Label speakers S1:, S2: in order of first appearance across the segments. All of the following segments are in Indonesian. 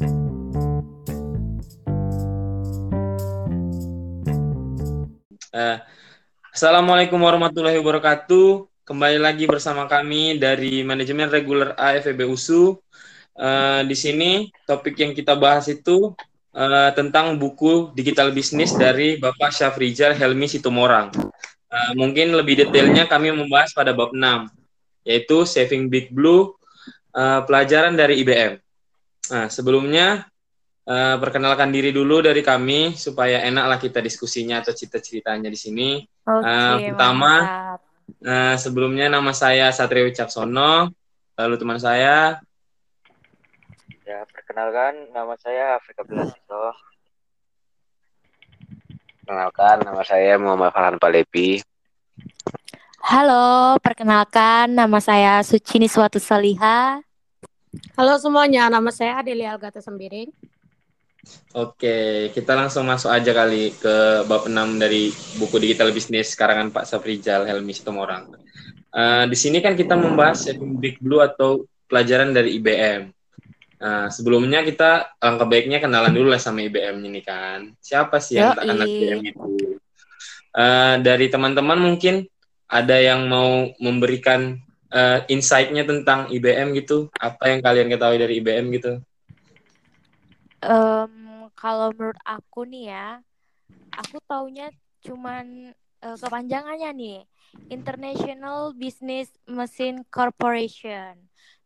S1: Uh, Assalamualaikum warahmatullahi wabarakatuh. Kembali lagi bersama kami dari manajemen reguler AFB USU. Uh, di sini topik yang kita bahas itu uh, tentang buku digital bisnis dari Bapak Syafrizal Helmi Situmorang. Uh, mungkin lebih detailnya kami membahas pada bab 6, yaitu Saving Big Blue, uh, pelajaran dari IBM. Nah, sebelumnya uh, perkenalkan diri dulu dari kami supaya enaklah kita diskusinya atau cerita-ceritanya di sini.
S2: Oke,
S1: uh, pertama, uh, sebelumnya nama saya Satria Wicaksono, lalu teman saya.
S3: Ya, perkenalkan nama saya Afrika Belasito. Perkenalkan nama saya Muhammad Farhan Palepi.
S2: Halo, perkenalkan nama saya Sucini Suatu Saliha.
S4: Halo semuanya, nama saya Adelia Algata Sembiring.
S1: Oke, kita langsung masuk aja kali ke bab 6 dari buku digital bisnis karangan Pak Safrijal Helmi Sitomorang. Uh, di sini kan kita membahas Saving Big Blue atau pelajaran dari IBM. Uh, sebelumnya kita langkah baiknya kenalan dulu lah sama IBM ini kan. Siapa sih yang tak kenal IBM itu? Uh, dari teman-teman mungkin ada yang mau memberikan uh, insight-nya tentang IBM gitu? Apa yang kalian ketahui dari IBM gitu?
S2: Um, kalau menurut aku nih ya, aku taunya cuman uh, kepanjangannya nih, International Business Machine Corporation.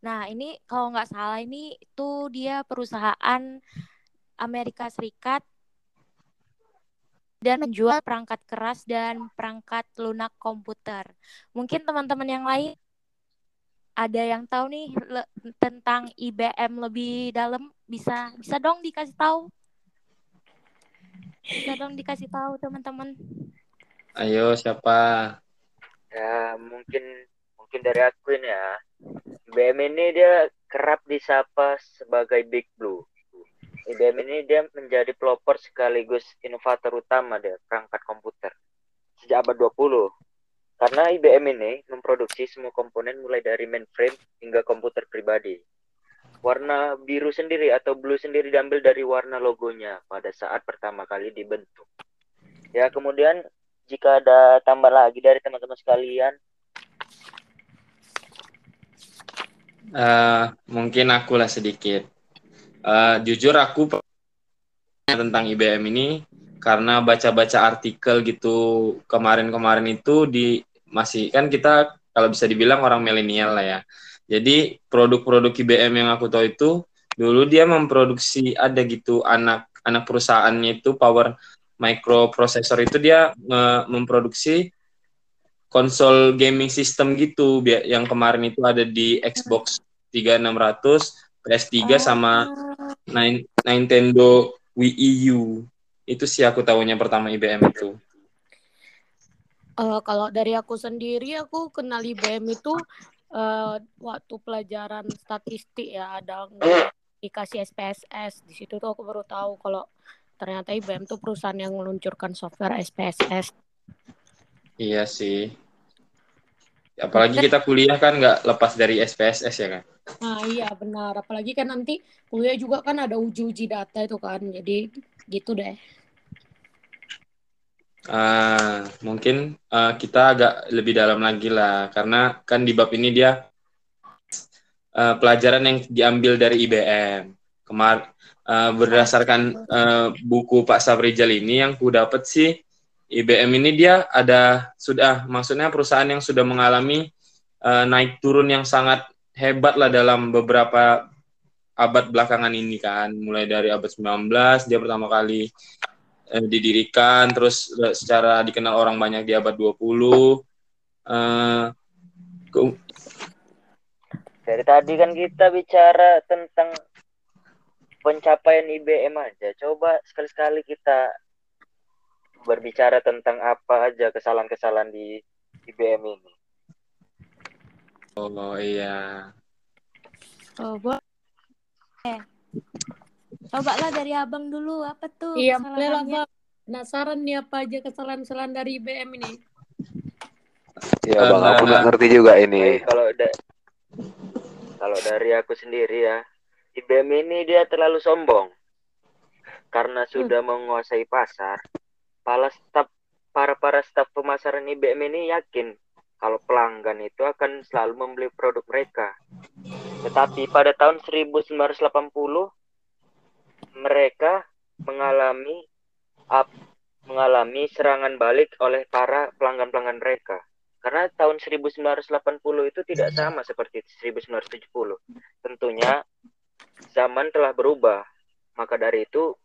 S2: Nah ini kalau nggak salah ini itu dia perusahaan Amerika Serikat dan menjual perangkat keras dan perangkat lunak komputer. Mungkin teman-teman yang lain ada yang tahu nih tentang IBM lebih dalam? Bisa bisa dong dikasih tahu. Bisa dong dikasih tahu teman-teman.
S1: Ayo siapa?
S3: Ya mungkin mungkin dari aku ini ya. IBM ini dia kerap disapa sebagai Big Blue. IBM ini dia menjadi pelopor sekaligus inovator utama deh perangkat komputer. Sejak abad 20 karena IBM ini memproduksi semua komponen mulai dari mainframe hingga komputer pribadi. Warna biru sendiri atau blue sendiri diambil dari warna logonya pada saat pertama kali dibentuk. Ya, kemudian jika ada tambah lagi dari teman-teman sekalian.
S1: Uh, mungkin aku lah sedikit. Uh, jujur aku tentang IBM ini karena baca-baca artikel gitu kemarin-kemarin itu di masih kan kita kalau bisa dibilang orang milenial lah ya. Jadi produk-produk IBM yang aku tahu itu dulu dia memproduksi ada gitu anak anak perusahaannya itu Power Microprocessor itu dia uh, memproduksi konsol gaming system gitu yang kemarin itu ada di Xbox 3600, PS3 sama Nintendo Wii U itu sih aku tahunya pertama IBM itu.
S4: Uh, kalau dari aku sendiri, aku kenal IBM itu uh, waktu pelajaran statistik ya, ada dikasih SPSS. Di situ tuh aku baru tahu kalau ternyata IBM tuh perusahaan yang meluncurkan software SPSS.
S1: Iya sih. Apalagi kita kuliah kan nggak lepas dari SPSS ya kan?
S4: Nah iya benar. Apalagi kan nanti kuliah juga kan ada uji-uji data itu kan. Jadi gitu deh.
S1: Uh, mungkin uh, kita agak lebih dalam lagi lah. Karena kan di bab ini dia uh, pelajaran yang diambil dari IBM kemar uh, berdasarkan uh, buku Pak Sabrijal ini yang ku dapat sih IBM ini dia ada sudah maksudnya perusahaan yang sudah mengalami uh, naik turun yang sangat hebat lah dalam beberapa abad belakangan ini kan. Mulai dari abad 19 dia pertama kali eh, didirikan terus eh, secara dikenal orang banyak di abad 20 eh,
S3: dari tadi kan kita bicara tentang pencapaian IBM aja. Coba sekali-sekali kita berbicara tentang apa aja kesalahan-kesalahan di IBM ini.
S1: Oh iya.
S2: Oh boleh Coba lah dari abang dulu apa tuh
S4: Iya boleh lah bang. Penasaran nih apa aja kesalahan-kesalahan dari IBM ini?
S3: Iya bang, aku nggak ngerti juga ini. Kalau da kalau dari aku sendiri ya, IBM ini dia terlalu sombong karena sudah hmm. menguasai pasar. Para staf para para staf pemasaran IBM ini yakin kalau pelanggan itu akan selalu membeli produk mereka. Tetapi pada tahun 1980 mereka mengalami up, mengalami serangan balik oleh para pelanggan-pelanggan mereka. Karena tahun 1980 itu tidak sama seperti 1970. Tentunya zaman telah berubah. Maka dari itu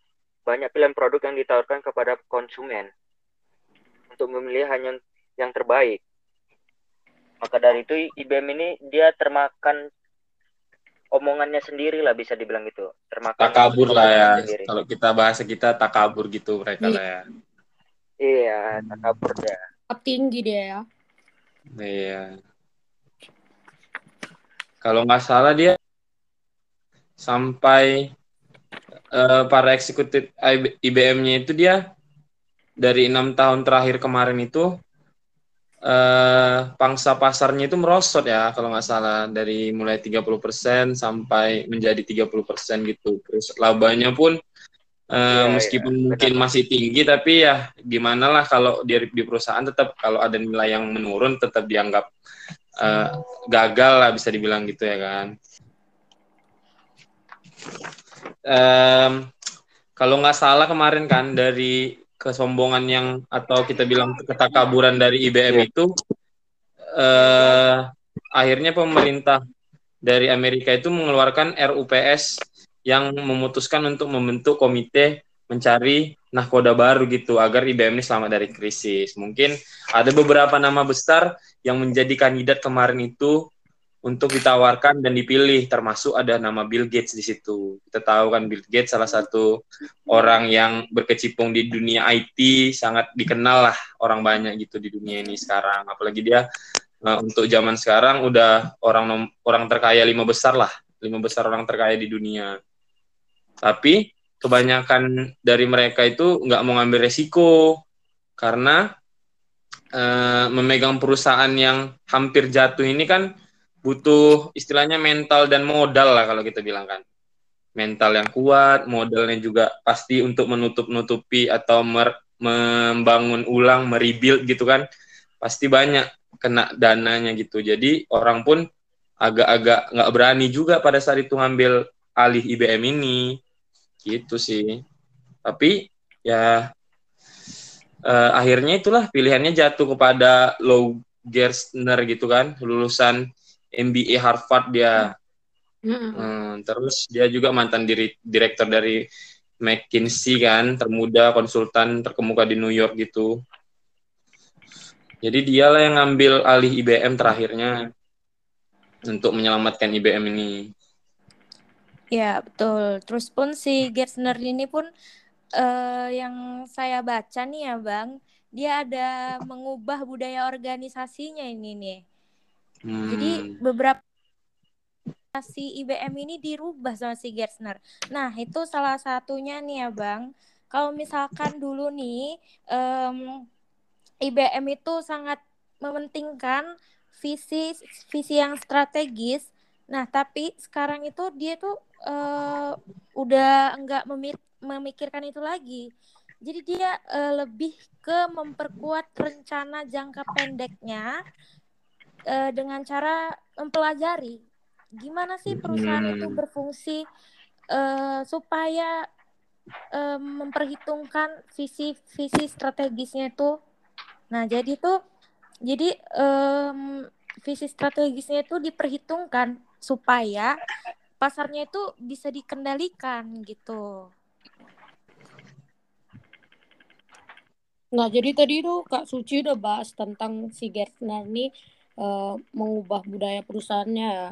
S3: banyak pilihan produk yang ditawarkan kepada konsumen untuk memilih hanya yang terbaik. Maka dari itu IBM ini dia termakan omongannya sendiri lah bisa dibilang gitu.
S1: Termakan takabur lah ya. Sendiri. Kalau kita bahasa kita takabur gitu mereka lah ya.
S3: Iya, takabur dia.
S4: Tinggi dia ya.
S1: Iya. Kalau nggak salah dia sampai uh, para eksekutif IBM-nya itu dia dari enam tahun terakhir kemarin itu uh, pangsa pasarnya itu merosot ya kalau nggak salah dari mulai 30% sampai menjadi 30% gitu. Terus labanya pun Uh, ya, meskipun ya, mungkin benar. masih tinggi tapi ya gimana lah kalau di, di perusahaan tetap kalau ada nilai yang menurun tetap dianggap uh, gagal lah bisa dibilang gitu ya kan um, kalau nggak salah kemarin kan dari kesombongan yang atau kita bilang ketakaburan dari IBM ya. itu uh, akhirnya pemerintah dari Amerika itu mengeluarkan RUPS yang memutuskan untuk membentuk komite mencari nahkoda baru gitu agar IBM ini selamat dari krisis. Mungkin ada beberapa nama besar yang menjadi kandidat kemarin itu untuk ditawarkan dan dipilih termasuk ada nama Bill Gates di situ. Kita tahu kan Bill Gates salah satu orang yang berkecimpung di dunia IT sangat dikenal lah orang banyak gitu di dunia ini sekarang. Apalagi dia uh, untuk zaman sekarang udah orang orang terkaya lima besar lah, lima besar orang terkaya di dunia. Tapi kebanyakan dari mereka itu nggak mau ngambil resiko karena uh, memegang perusahaan yang hampir jatuh ini kan butuh istilahnya mental dan modal lah kalau kita bilang kan. Mental yang kuat modalnya juga pasti untuk menutup-nutupi atau mer membangun ulang merebuild gitu kan. Pasti banyak kena dananya gitu. Jadi orang pun agak-agak nggak berani juga pada saat itu ngambil alih IBM ini. Gitu sih. Tapi ya uh, akhirnya itulah pilihannya jatuh kepada Low Gerstner gitu kan lulusan MBA Harvard dia mm-hmm. hmm, terus dia juga mantan diri, direktur dari McKinsey kan termuda konsultan terkemuka di New York gitu jadi dialah yang ngambil alih IBM terakhirnya untuk menyelamatkan IBM ini
S2: Ya, betul. Terus pun si Gersner ini pun uh, yang saya baca nih ya, Bang, dia ada mengubah budaya organisasinya ini nih. Hmm. Jadi beberapa si IBM ini dirubah sama si Gersner. Nah, itu salah satunya nih ya, Bang. Kalau misalkan dulu nih um, IBM itu sangat mementingkan visi visi yang strategis. Nah, tapi sekarang itu dia tuh uh, udah enggak memikirkan itu lagi. Jadi dia uh, lebih ke memperkuat rencana jangka pendeknya uh, dengan cara mempelajari gimana sih perusahaan hmm. itu berfungsi uh, supaya uh, memperhitungkan visi visi strategisnya itu. Nah jadi tuh jadi um, visi strategisnya itu diperhitungkan supaya pasarnya itu bisa dikendalikan gitu.
S4: Nah, jadi tadi itu Kak Suci udah bahas tentang si Gertner nih uh, mengubah budaya perusahaannya.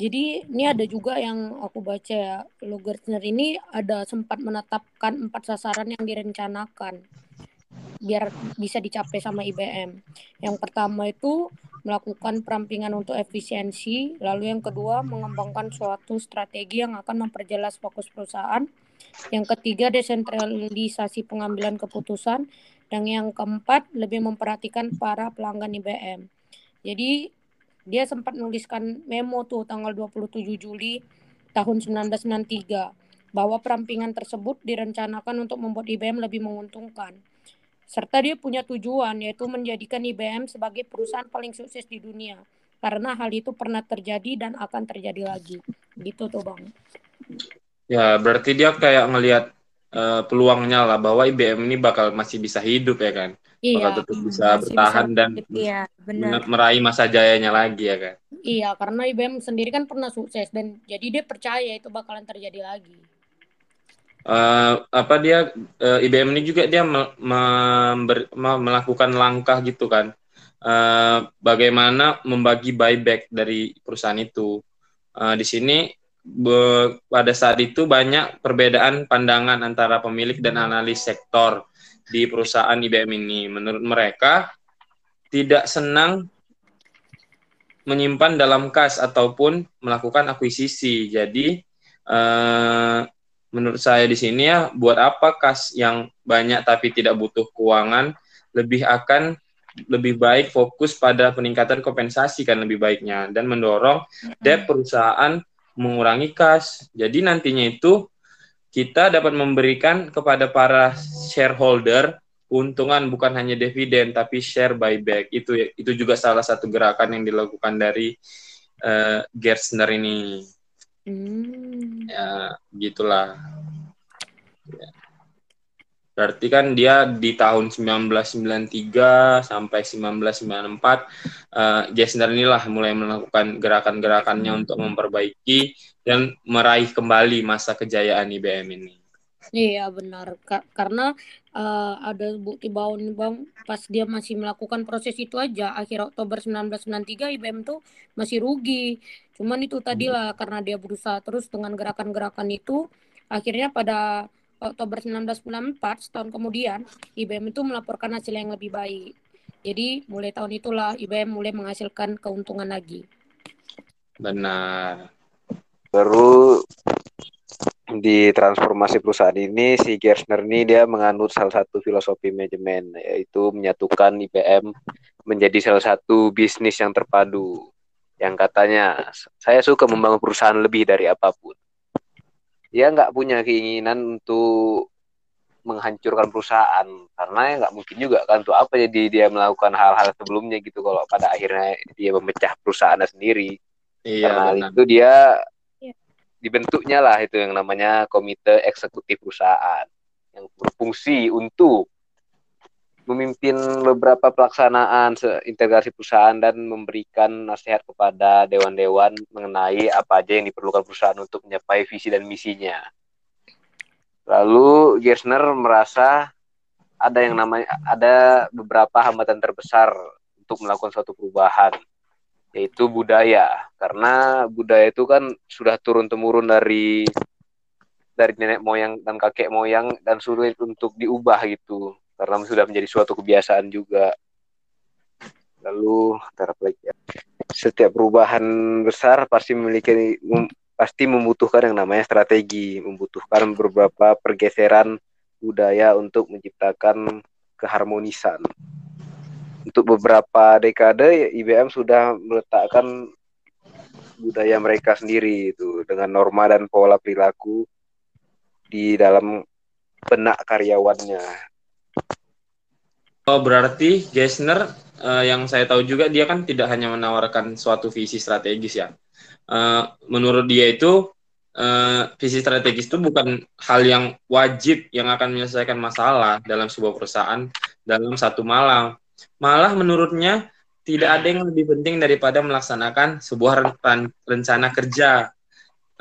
S4: Jadi ini ada juga yang aku baca ya, Lo Gertner ini ada sempat menetapkan empat sasaran yang direncanakan biar bisa dicapai sama IBM. Yang pertama itu melakukan perampingan untuk efisiensi, lalu yang kedua mengembangkan suatu strategi yang akan memperjelas fokus perusahaan, yang ketiga desentralisasi pengambilan keputusan, dan yang keempat lebih memperhatikan para pelanggan IBM. Jadi dia sempat menuliskan memo tuh tanggal 27 Juli tahun 1993 bahwa perampingan tersebut direncanakan untuk membuat IBM lebih menguntungkan. Serta dia punya tujuan yaitu menjadikan IBM sebagai perusahaan paling sukses di dunia. Karena hal itu pernah terjadi dan akan terjadi lagi. Gitu tuh Bang.
S1: Ya, berarti dia kayak ngelihat uh, peluangnya lah bahwa IBM ini bakal masih bisa hidup ya kan. Iya, bakal tetap bisa bertahan bisa, dan
S2: iya, benar.
S1: meraih masa jayanya lagi ya kan.
S4: Iya, karena IBM sendiri kan pernah sukses dan jadi dia percaya itu bakalan terjadi lagi
S1: uh, apa dia uh, eh, IBM ini juga dia me, me, me, melakukan langkah gitu kan uh, bagaimana membagi buyback dari perusahaan itu uh, di sini be, pada saat itu banyak perbedaan pandangan antara pemilik dan analis sektor di perusahaan IBM ini menurut mereka tidak senang menyimpan dalam kas ataupun melakukan akuisisi jadi uh, menurut saya di sini ya buat apa kas yang banyak tapi tidak butuh keuangan lebih akan lebih baik fokus pada peningkatan kompensasi kan lebih baiknya dan mendorong debt perusahaan mengurangi kas. Jadi nantinya itu kita dapat memberikan kepada para shareholder keuntungan bukan hanya dividen tapi share buyback. Itu itu juga salah satu gerakan yang dilakukan dari uh, Gerstner ini. Hmm. Ya, gitulah. Ya. Berarti kan dia di tahun 1993 sampai 1994 uh, Gessner inilah mulai melakukan gerakan-gerakannya untuk memperbaiki dan meraih kembali masa kejayaan IBM ini.
S4: Iya benar Ka karena uh, ada bukti bahwa nih bang pas dia masih melakukan proses itu aja akhir Oktober 1993 IBM tuh masih rugi. Cuman itu tadi lah karena dia berusaha terus dengan gerakan-gerakan itu akhirnya pada Oktober 1994 setahun kemudian IBM itu melaporkan hasil yang lebih baik. Jadi mulai tahun itulah IBM mulai menghasilkan keuntungan lagi.
S1: Benar.
S5: Baru di transformasi perusahaan ini si Gersner ini dia menganut salah satu filosofi manajemen yaitu menyatukan IBM menjadi salah satu bisnis yang terpadu yang katanya saya suka membangun perusahaan lebih dari apa pun dia nggak punya keinginan untuk menghancurkan perusahaan. Karena ya nggak mungkin juga kan tuh apa jadi dia melakukan hal-hal sebelumnya gitu kalau pada akhirnya dia memecah perusahaannya sendiri. Iya, karena benar. itu dia dibentuknya lah itu yang namanya komite eksekutif perusahaan yang berfungsi untuk memimpin beberapa pelaksanaan integrasi perusahaan dan memberikan nasihat kepada dewan-dewan mengenai apa aja yang diperlukan perusahaan untuk mencapai visi dan misinya. Lalu Gersner merasa ada yang namanya ada beberapa hambatan terbesar untuk melakukan suatu perubahan yaitu budaya karena budaya itu kan sudah turun temurun dari dari nenek moyang dan kakek moyang dan sulit untuk diubah gitu karena sudah menjadi suatu kebiasaan juga lalu ya. setiap perubahan besar pasti memiliki pasti membutuhkan yang namanya strategi membutuhkan beberapa pergeseran budaya untuk menciptakan keharmonisan untuk beberapa dekade IBM sudah meletakkan budaya mereka sendiri itu dengan norma dan pola perilaku di dalam benak karyawannya.
S1: Oh berarti Gessner uh, yang saya tahu juga dia kan tidak hanya menawarkan suatu visi strategis ya. Uh, menurut dia itu uh, visi strategis itu bukan hal yang wajib yang akan menyelesaikan masalah dalam sebuah perusahaan dalam satu malam Malah menurutnya tidak ada yang lebih penting daripada melaksanakan sebuah rencana kerja.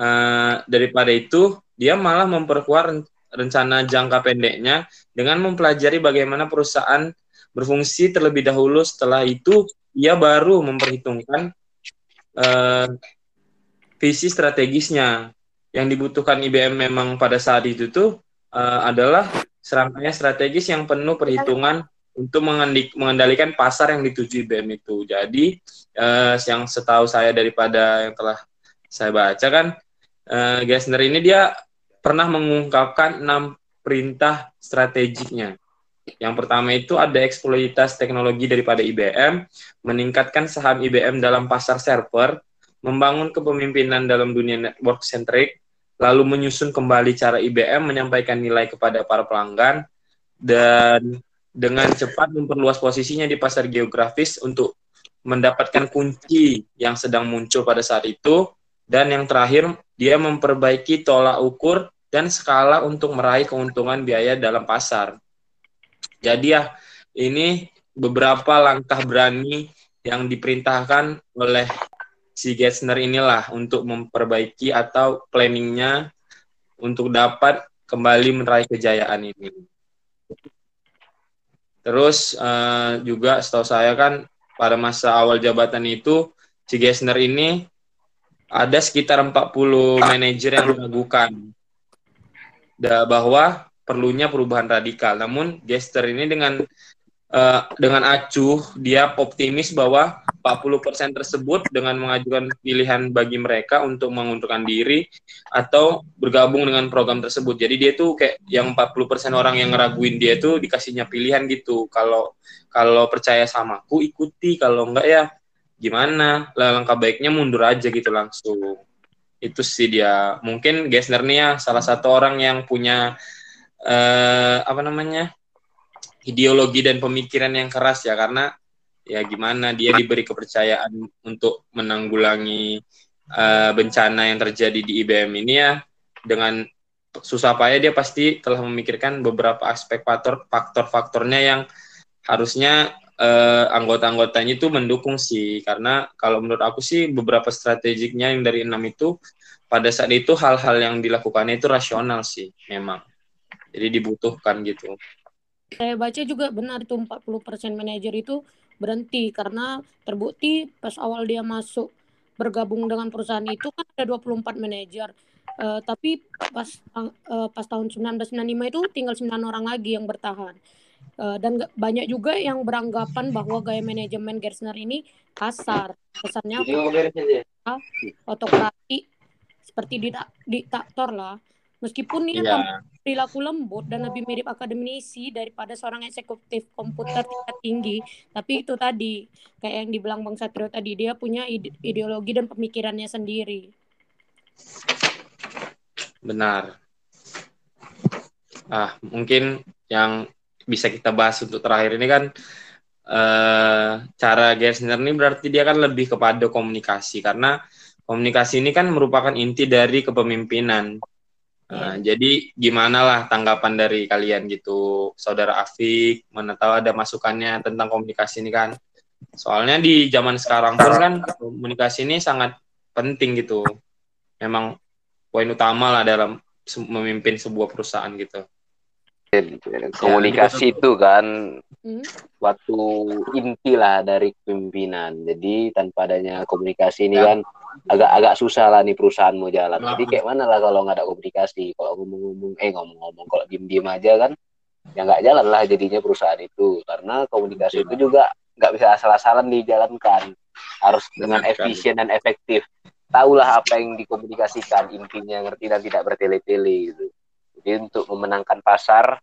S1: Uh, daripada itu, dia malah memperkuat rencana jangka pendeknya dengan mempelajari bagaimana perusahaan berfungsi terlebih dahulu. Setelah itu, ia baru memperhitungkan uh, visi strategisnya. Yang dibutuhkan IBM memang pada saat itu tuh uh, adalah serangkaian strategis yang penuh perhitungan untuk mengendalikan pasar yang dituju IBM itu. Jadi uh, yang setahu saya daripada yang telah saya baca kan, uh, Gessner ini dia pernah mengungkapkan enam perintah strategiknya. Yang pertama itu ada eksploitas teknologi daripada IBM, meningkatkan saham IBM dalam pasar server, membangun kepemimpinan dalam dunia network centric, lalu menyusun kembali cara IBM menyampaikan nilai kepada para pelanggan, dan dengan cepat memperluas posisinya di pasar geografis untuk mendapatkan kunci yang sedang muncul pada saat itu, dan yang terakhir, dia memperbaiki tolak ukur dan skala untuk meraih keuntungan biaya dalam pasar. Jadi ya, ini beberapa langkah berani yang diperintahkan oleh si Gessner inilah untuk memperbaiki atau planningnya untuk dapat kembali meraih kejayaan ini. Terus uh, juga setahu saya kan pada masa awal jabatan itu si Gessner ini ada sekitar 40 manajer yang meragukan bahwa perlunya perubahan radikal. Namun Gester ini dengan uh, dengan acuh dia optimis bahwa 40% tersebut dengan mengajukan pilihan bagi mereka untuk mengundurkan diri atau bergabung dengan program tersebut. Jadi dia tuh kayak yang 40% orang yang ngeraguin dia tuh dikasihnya pilihan gitu. Kalau kalau percaya sama aku ikuti, kalau enggak ya gimana? Langkah baiknya mundur aja gitu langsung. Itu sih dia. Mungkin Gesner nih ya salah satu orang yang punya eh, apa namanya? ideologi dan pemikiran yang keras ya karena ya gimana dia diberi kepercayaan untuk menanggulangi uh, bencana yang terjadi di IBM ini ya dengan susah payah dia pasti telah memikirkan beberapa aspek faktor faktor-faktornya yang harusnya uh, anggota-anggotanya itu mendukung sih karena kalau menurut aku sih beberapa strategiknya yang dari enam itu pada saat itu hal-hal yang dilakukannya itu rasional sih memang jadi dibutuhkan gitu
S4: saya baca juga benar itu 40% manajer itu berhenti karena terbukti pas awal dia masuk bergabung dengan perusahaan itu kan ada 24 manajer. Uh, tapi pas uh, pas tahun 1995 itu tinggal 9 orang lagi yang bertahan. Uh, dan banyak juga yang beranggapan bahwa gaya manajemen Gersner ini kasar. Kesannya otokrasi seperti diktator lah. Meskipun dia yeah. perilaku lembut dan lebih mirip akademisi daripada seorang eksekutif komputer tingkat tinggi, tapi itu tadi kayak yang dibilang Bang Satrio tadi dia punya ide ideologi dan pemikirannya sendiri.
S1: Benar. Ah, mungkin yang bisa kita bahas untuk terakhir ini kan eh, cara Gersner ini berarti dia kan lebih kepada komunikasi karena komunikasi ini kan merupakan inti dari kepemimpinan Nah, iya. jadi gimana lah tanggapan dari kalian gitu, saudara Afik, mana tahu ada masukannya tentang komunikasi ini kan. Soalnya di zaman sekarang pun kan komunikasi ini sangat penting gitu. Memang poin utama lah dalam memimpin sebuah perusahaan gitu.
S5: Komunikasi ya, itu kan hmm? suatu inti lah dari pimpinan. Jadi tanpa adanya komunikasi ini ya. kan agak-agak susah lah nih perusahaan mau jalan. Nah. Jadi kayak mana lah kalau nggak ada komunikasi, kalau ngomong-ngomong, eh ngomong-ngomong, kalau diem-diem aja kan, ya nggak jalan lah jadinya perusahaan itu. Karena komunikasi itu juga nggak bisa asal-asalan dijalankan, harus dengan efisien dan efektif. Tahulah apa yang dikomunikasikan, intinya ngerti dan tidak bertele-tele gitu. Jadi untuk memenangkan pasar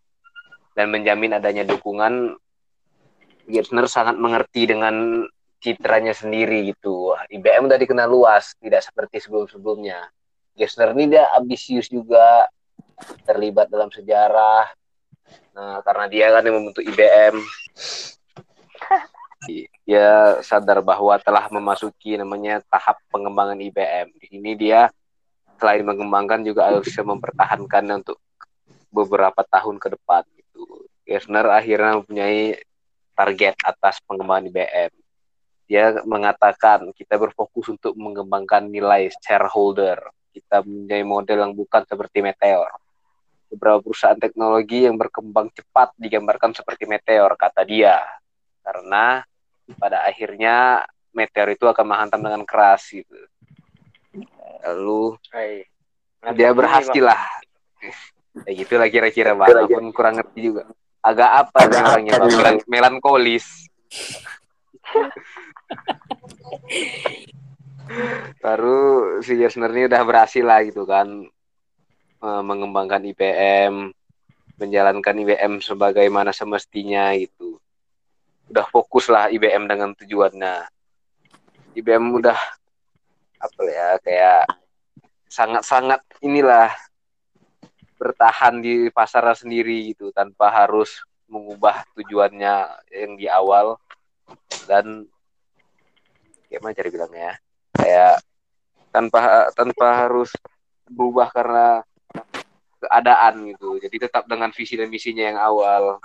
S5: dan menjamin adanya dukungan, Gersner sangat mengerti dengan citranya sendiri gitu. IBM udah dikenal luas, tidak seperti sebelum-sebelumnya. Gessner ini dia ambisius juga, terlibat dalam sejarah. Nah, karena dia kan yang membentuk IBM. Dia sadar bahwa telah memasuki namanya tahap pengembangan IBM. Di sini dia selain mengembangkan juga harus bisa mempertahankan untuk beberapa tahun ke depan gitu. Gessner akhirnya mempunyai target atas pengembangan IBM dia mengatakan kita berfokus untuk mengembangkan nilai shareholder. Kita menjadi model yang bukan seperti meteor. Beberapa perusahaan teknologi yang berkembang cepat digambarkan seperti meteor, kata dia. Karena pada akhirnya meteor itu akan menghantam dengan keras gitu. Lalu Hai. dia berhasil lah. Ya gitulah kira-kira bang. Walaupun kurang ngerti juga. Agak apa nih orangnya bang? Melankolis. baru si Jesner ini udah berhasil lah gitu kan eh, mengembangkan IPM menjalankan IBM sebagaimana semestinya gitu udah fokus lah IBM dengan tujuannya IBM udah apa ya kayak sangat-sangat inilah bertahan di pasar sendiri gitu tanpa harus mengubah tujuannya yang di awal. Dan gimana cari bilangnya ya? Kayak tanpa tanpa harus berubah karena keadaan gitu. Jadi tetap dengan visi dan misinya yang awal.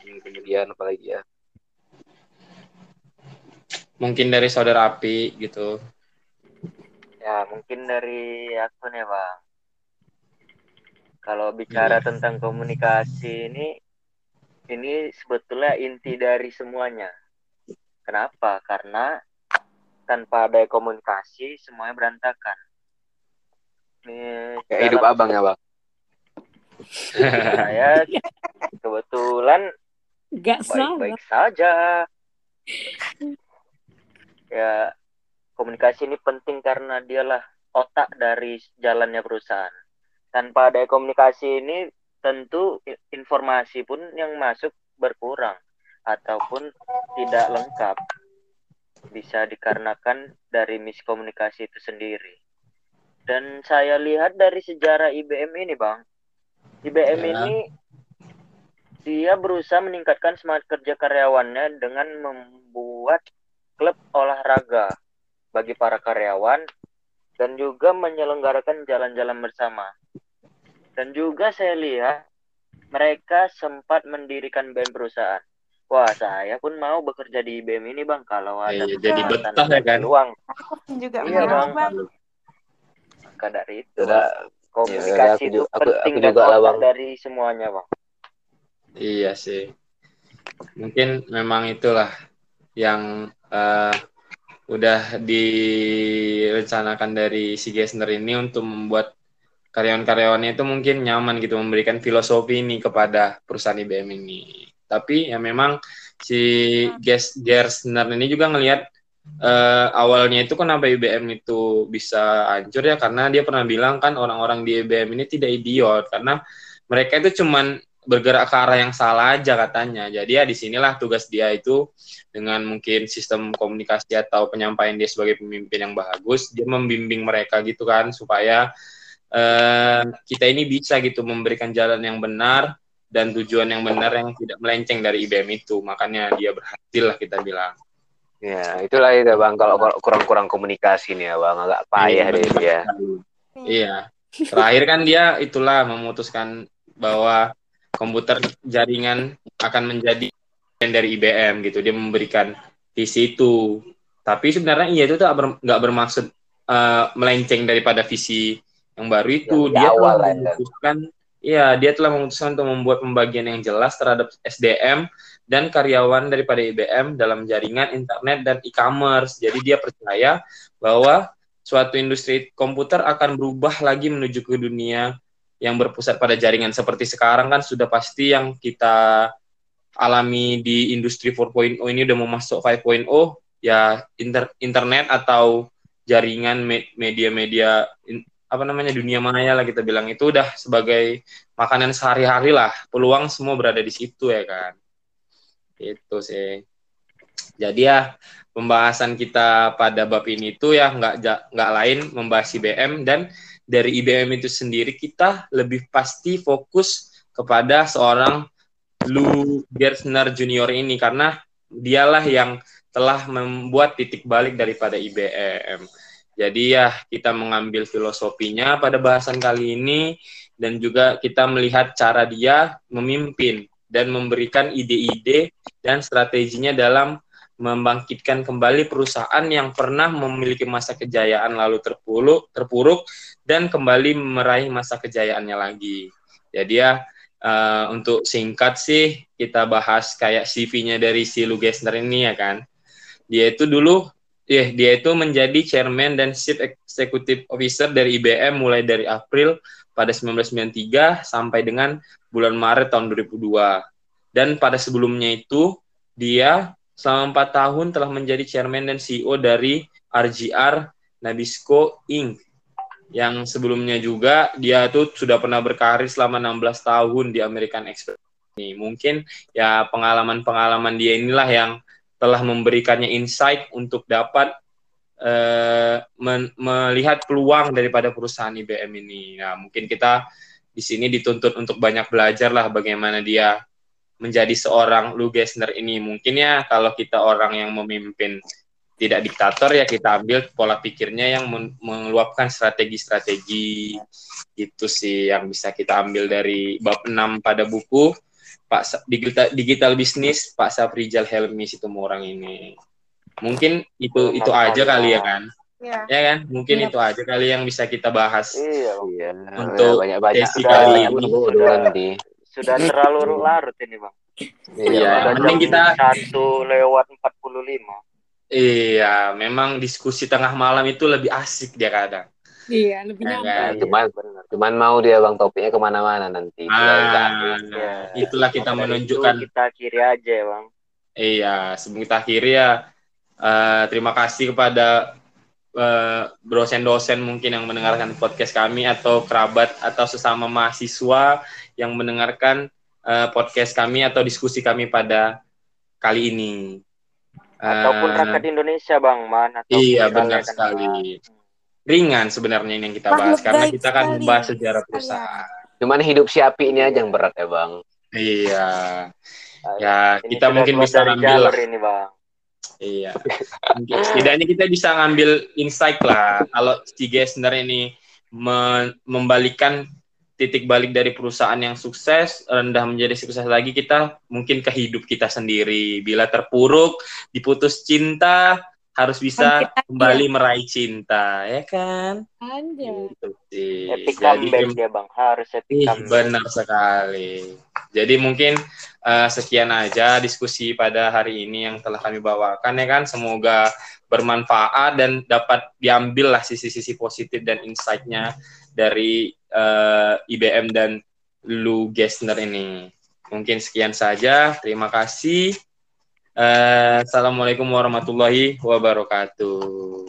S5: Kemudian apalagi ya?
S1: Mungkin dari saudara api gitu.
S3: Ya mungkin dari aku nih bang kalau bicara
S1: Iya.
S3: tentang komunikasi ini ini sebetulnya inti dari semuanya kenapa karena tanpa ada komunikasi semuanya berantakan ini
S5: kayak hidup abang ya bang
S3: saya kebetulan
S4: Gak salah.
S3: baik-baik saja. Ya, komunikasi ini penting karena dialah otak dari jalannya perusahaan. Tanpa ada komunikasi ini, tentu informasi pun yang masuk berkurang ataupun tidak lengkap. Bisa dikarenakan dari miskomunikasi itu sendiri. Dan saya lihat dari sejarah IBM ini, Bang. IBM
S1: Ya.
S3: ini dia berusaha meningkatkan semangat kerja karyawannya dengan membuat klub olahraga bagi para karyawan dan juga menyelenggarakan jalan-jalan bersama. Dan juga saya lihat mereka sempat mendirikan band perusahaan. Wah, saya pun mau bekerja di IBM ini, Bang, kalau ada
S1: Iya, jadi betah ya kan?
S3: peluang.
S2: Aku juga
S3: Iya,
S2: mau,
S3: Bang.
S2: bang.
S3: Maka dari itu,
S5: Udah,
S3: komunikasi
S5: aku
S3: itu
S5: juga- aku-
S3: penting
S5: aku
S3: dan
S5: juga lah, Bang.
S3: dari semuanya, Bang.
S1: Iya sih. Mungkin memang itulah yang eh, udah direncanakan dari si Gesner ini untuk membuat karyawan-karyawannya itu mungkin nyaman gitu memberikan filosofi ini kepada perusahaan IBM ini. Tapi ya memang si Ges Gersner ini juga ngelihat eh, awalnya itu kenapa IBM itu bisa hancur ya karena dia pernah bilang kan orang-orang di IBM ini tidak idiot karena mereka itu cuman bergerak ke arah yang salah aja katanya. Jadi ya di sinilah tugas dia itu dengan mungkin sistem komunikasi atau penyampaian dia sebagai pemimpin yang bagus, dia membimbing mereka gitu kan supaya eh, kita ini bisa gitu memberikan jalan yang benar dan tujuan yang benar yang tidak melenceng dari IBM itu. Makanya dia berhasil lah kita bilang.
S5: ya itulah itu bang kalau kurang-kurang komunikasi nih ya bang agak payah deh
S1: benar
S5: dia.
S1: Iya. Terakhir kan dia itulah memutuskan bahwa komputer jaringan akan menjadi dari IBM gitu. Dia memberikan visi itu. Tapi sebenarnya iya itu tuh nggak bermaksud eh, melenceng daripada visi yang baru itu.
S5: Yang di
S1: dia
S5: awal
S1: telah
S5: lah, ya.
S1: memutuskan, iya dia telah memutuskan untuk membuat pembagian yang jelas terhadap SDM dan karyawan daripada IBM dalam jaringan internet dan e-commerce. Jadi dia percaya bahwa suatu industri komputer akan berubah lagi menuju ke dunia yang berpusat pada jaringan seperti sekarang kan sudah pasti yang kita alami di industri 4.0 ini udah mau masuk 5.0 ya inter- internet atau jaringan me- media-media apa namanya dunia maya lah kita bilang. Itu udah sebagai makanan sehari-hari lah. Peluang semua berada di situ ya kan? Itu sih. Jadi ya pembahasan kita pada bab ini tuh ya nggak nggak lain membahas IBM dan dari IBM itu sendiri kita lebih pasti fokus kepada seorang Lou Gerstner Junior ini karena dialah yang telah membuat titik balik daripada IBM. Jadi ya kita mengambil filosofinya pada bahasan kali ini dan juga kita melihat cara dia memimpin dan memberikan ide-ide dan strateginya dalam membangkitkan kembali perusahaan yang pernah memiliki masa kejayaan lalu terpuruk, terpuruk dan kembali meraih masa kejayaannya lagi. Jadi ya eh, untuk singkat sih kita bahas kayak CV-nya dari si Lou Gessner ini ya kan. Dia itu dulu ya dia itu menjadi chairman dan chief executive officer dari IBM mulai dari April pada 1993 sampai dengan bulan Maret tahun 2002. Dan pada sebelumnya itu dia selama empat tahun telah menjadi chairman dan CEO dari RGR Nabisco Inc. Yang sebelumnya juga dia tuh sudah pernah berkarir selama 16 tahun di American Express. Ini mungkin ya pengalaman-pengalaman dia inilah yang telah memberikannya insight untuk dapat uh, men melihat peluang daripada perusahaan IBM ini. Nah, mungkin kita di sini dituntut untuk banyak belajar lah bagaimana dia menjadi seorang Lou Gessner ini. Mungkin ya kalau kita orang yang memimpin tidak diktator ya kita ambil pola pikirnya yang mengeluapkan strategi-strategi itu sih yang bisa kita ambil dari bab 6 pada buku Pak digital digital bisnis Pak Saprijal Helmi itu orang ini. Mungkin itu itu aja kali ya kan. Ya, ya kan? Mungkin ya. itu aja kali yang bisa kita bahas.
S3: Iya,
S5: iya.
S1: Untuk
S5: banyak banyak
S1: sesi kali ini.
S3: Sudah, sudah terlalu larut ini, Bang.
S1: Iya, mending kita
S3: satu lewat 45.
S1: Iya, memang diskusi tengah malam itu lebih asik dia kadang.
S4: Iya, lebih ya,
S5: kan? Cuman, cuman mau dia bang topiknya ke mana-mana nanti.
S1: Ah, ya. itulah kita Dari menunjukkan.
S3: Itu kita akhiri aja bang.
S1: Iya, sebelum kita akhiri ya, uh, terima kasih kepada uh, dosen-dosen mungkin yang mendengarkan podcast kami atau kerabat atau sesama mahasiswa yang mendengarkan uh, podcast kami atau diskusi kami pada kali ini
S3: ataupun uh, rakyat Indonesia bang mana
S1: iya benar sekali. Ringan sebenarnya ini yang kita bahas karena kita kan membahas sejarah perusahaan.
S5: Cuman hidup si api ini aja yang berat ya bang.
S1: Iya. Ya ini kita mungkin bisa ngambil
S3: ini bang.
S1: Iya. Setidaknya kita bisa ngambil insight lah kalau si Gessner ini membalikan titik balik dari perusahaan yang sukses rendah menjadi sukses lagi kita mungkin ke hidup kita sendiri bila terpuruk diputus cinta harus bisa kembali ya. meraih cinta ya kan
S4: Anjay.
S3: Gitu sih. epic comeback ya bang harus epic ih,
S1: benar sekali jadi mungkin uh, sekian aja diskusi pada hari ini yang telah kami bawakan ya kan semoga bermanfaat dan dapat diambil lah sisi-sisi positif dan insight-nya dari uh, eh, IBM dan Lu Gessner ini. Mungkin sekian saja. Terima kasih. Uh, Assalamualaikum warahmatullahi wabarakatuh.